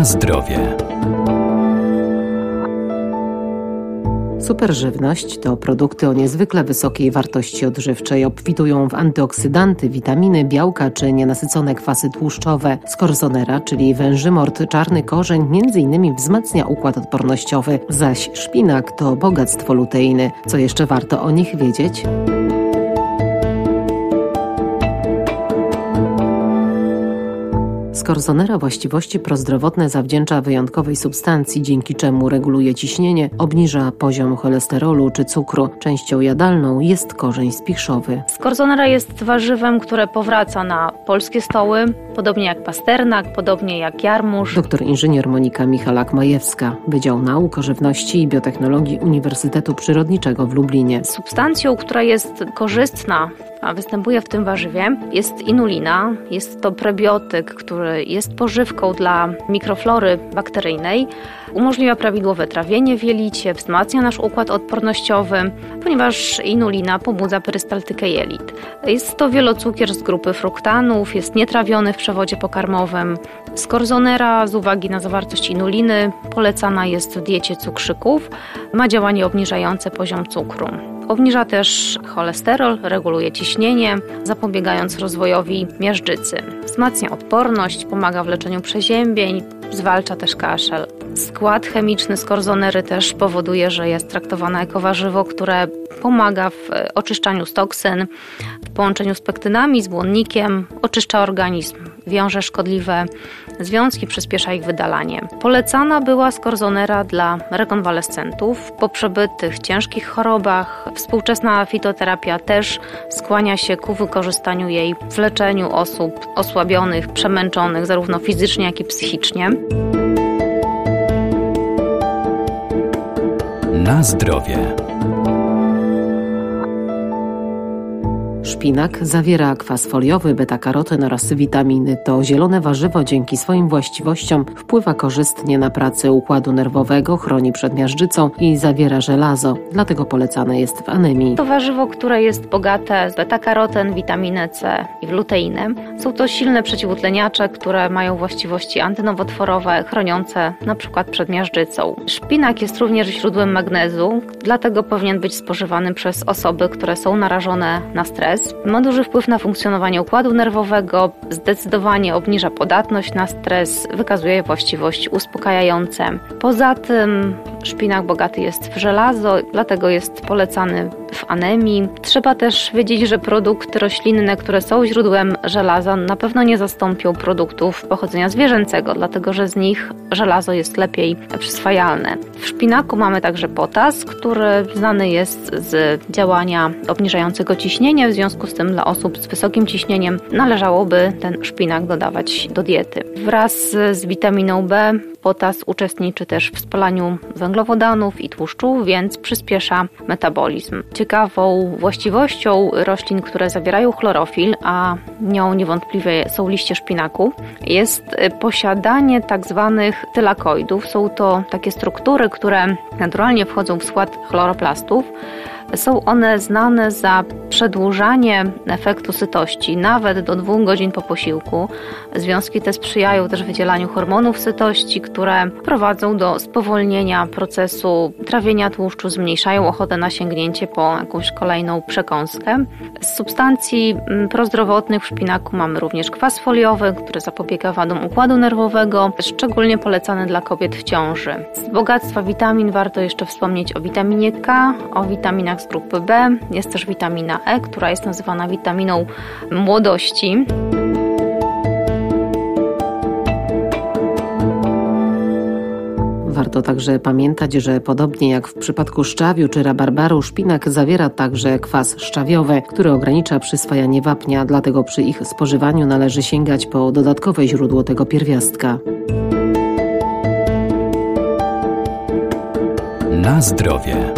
Na zdrowie. Superżywność to produkty o niezwykle wysokiej wartości odżywczej. Obfitują w antyoksydanty, witaminy, białka czy nienasycone kwasy tłuszczowe. Skorzonera, czyli wężymort, czarny korzeń, m.in. wzmacnia układ odpornościowy, zaś szpinak to bogactwo luteiny. Co jeszcze warto o nich wiedzieć? Skorzonera właściwości prozdrowotne zawdzięcza wyjątkowej substancji, dzięki czemu reguluje ciśnienie, obniża poziom cholesterolu czy cukru. Częścią jadalną jest korzeń spichrzowy. Skorzonera jest warzywem, które powraca na polskie stoły, podobnie jak pasternak, podobnie jak jarmuż. Doktor inżynier Monika Michalak-Majewska, Wydział Nauk o Żywności i Biotechnologii Uniwersytetu Przyrodniczego w Lublinie. Substancją, która jest korzystna a występuje w tym warzywie, jest inulina. Jest to prebiotyk, który jest pożywką dla mikroflory bakteryjnej. Umożliwia prawidłowe trawienie w jelicie, wzmacnia nasz układ odpornościowy, ponieważ inulina pobudza perystaltykę jelit. Jest to wielocukier z grupy fruktanów, jest nietrawiony w przewodzie pokarmowym. Skorzonera z uwagi na zawartość inuliny polecana jest w diecie cukrzyków. Ma działanie obniżające poziom cukru. Obniża też cholesterol, reguluje ciśnienie, zapobiegając rozwojowi miażdżycy. Wzmacnia odporność, pomaga w leczeniu przeziębień, zwalcza też kaszel. Skład chemiczny skorzonery też powoduje, że jest traktowana jako warzywo, które pomaga w oczyszczaniu z toksyn, w połączeniu z pektynami, z błonnikiem, oczyszcza organizm, wiąże szkodliwe związki, przyspiesza ich wydalanie. Polecana była skorzonera dla rekonwalescentów po przebytych ciężkich chorobach. Współczesna fitoterapia też skłania się ku wykorzystaniu jej w leczeniu osób osłabionych, przemęczonych zarówno fizycznie, jak i psychicznie. Na zdrowie. Szpinak zawiera kwas foliowy, beta-karotyn oraz witaminy. To zielone warzywo dzięki swoim właściwościom wpływa korzystnie na pracę układu nerwowego, chroni przed miażdżycą i zawiera żelazo. Dlatego polecane jest w anemii. To warzywo, które jest bogate w beta-karotyn, witaminę C i w luteinę. Są to silne przeciwutleniacze, które mają właściwości antynowotworowe, chroniące np. przed miażdżycą. Szpinak jest również źródłem magnezu, dlatego powinien być spożywany przez osoby, które są narażone na stres stres ma duży wpływ na funkcjonowanie układu nerwowego, zdecydowanie obniża podatność na stres, wykazuje właściwości uspokajające. Poza tym szpinak bogaty jest w żelazo, dlatego jest polecany anemii. Trzeba też wiedzieć, że produkty roślinne, które są źródłem żelaza, na pewno nie zastąpią produktów pochodzenia zwierzęcego, dlatego że z nich żelazo jest lepiej przyswajalne. W szpinaku mamy także potas, który znany jest z działania obniżającego ciśnienie, w związku z tym dla osób z wysokim ciśnieniem należałoby ten szpinak dodawać do diety. Wraz z witaminą B potas uczestniczy też w spalaniu węglowodanów i tłuszczu, więc przyspiesza metabolizm. Ciekawą właściwością roślin, które zawierają chlorofil, a nią niewątpliwie są liście szpinaku, jest posiadanie tak zwanych tylakoidów. Są to takie struktury, które naturalnie wchodzą w skład chloroplastów. Są one znane za przedłużanie efektu sytości nawet do dwóch godzin po posiłku. Związki te sprzyjają też wydzielaniu hormonów sytości, które prowadzą do spowolnienia procesu trawienia tłuszczu, zmniejszają ochotę na sięgnięcie po jakąś kolejną przekąskę. Z substancji mm, prozdrowotnych w szpinaku mamy również kwas foliowy, który zapobiega wadom układu nerwowego, szczególnie polecany dla kobiet w ciąży. Z bogactwa witamin warto jeszcze wspomnieć o witaminie K, o witaminach z grupy B. Jest też witamina E, która jest nazywana witaminą młodości. Warto także pamiętać, że podobnie jak w przypadku szczawiu czy rabarbaru, szpinak zawiera także kwas szczawiowy, który ogranicza przyswajanie wapnia, dlatego przy ich spożywaniu należy sięgać po dodatkowe źródło tego pierwiastka. Na zdrowie.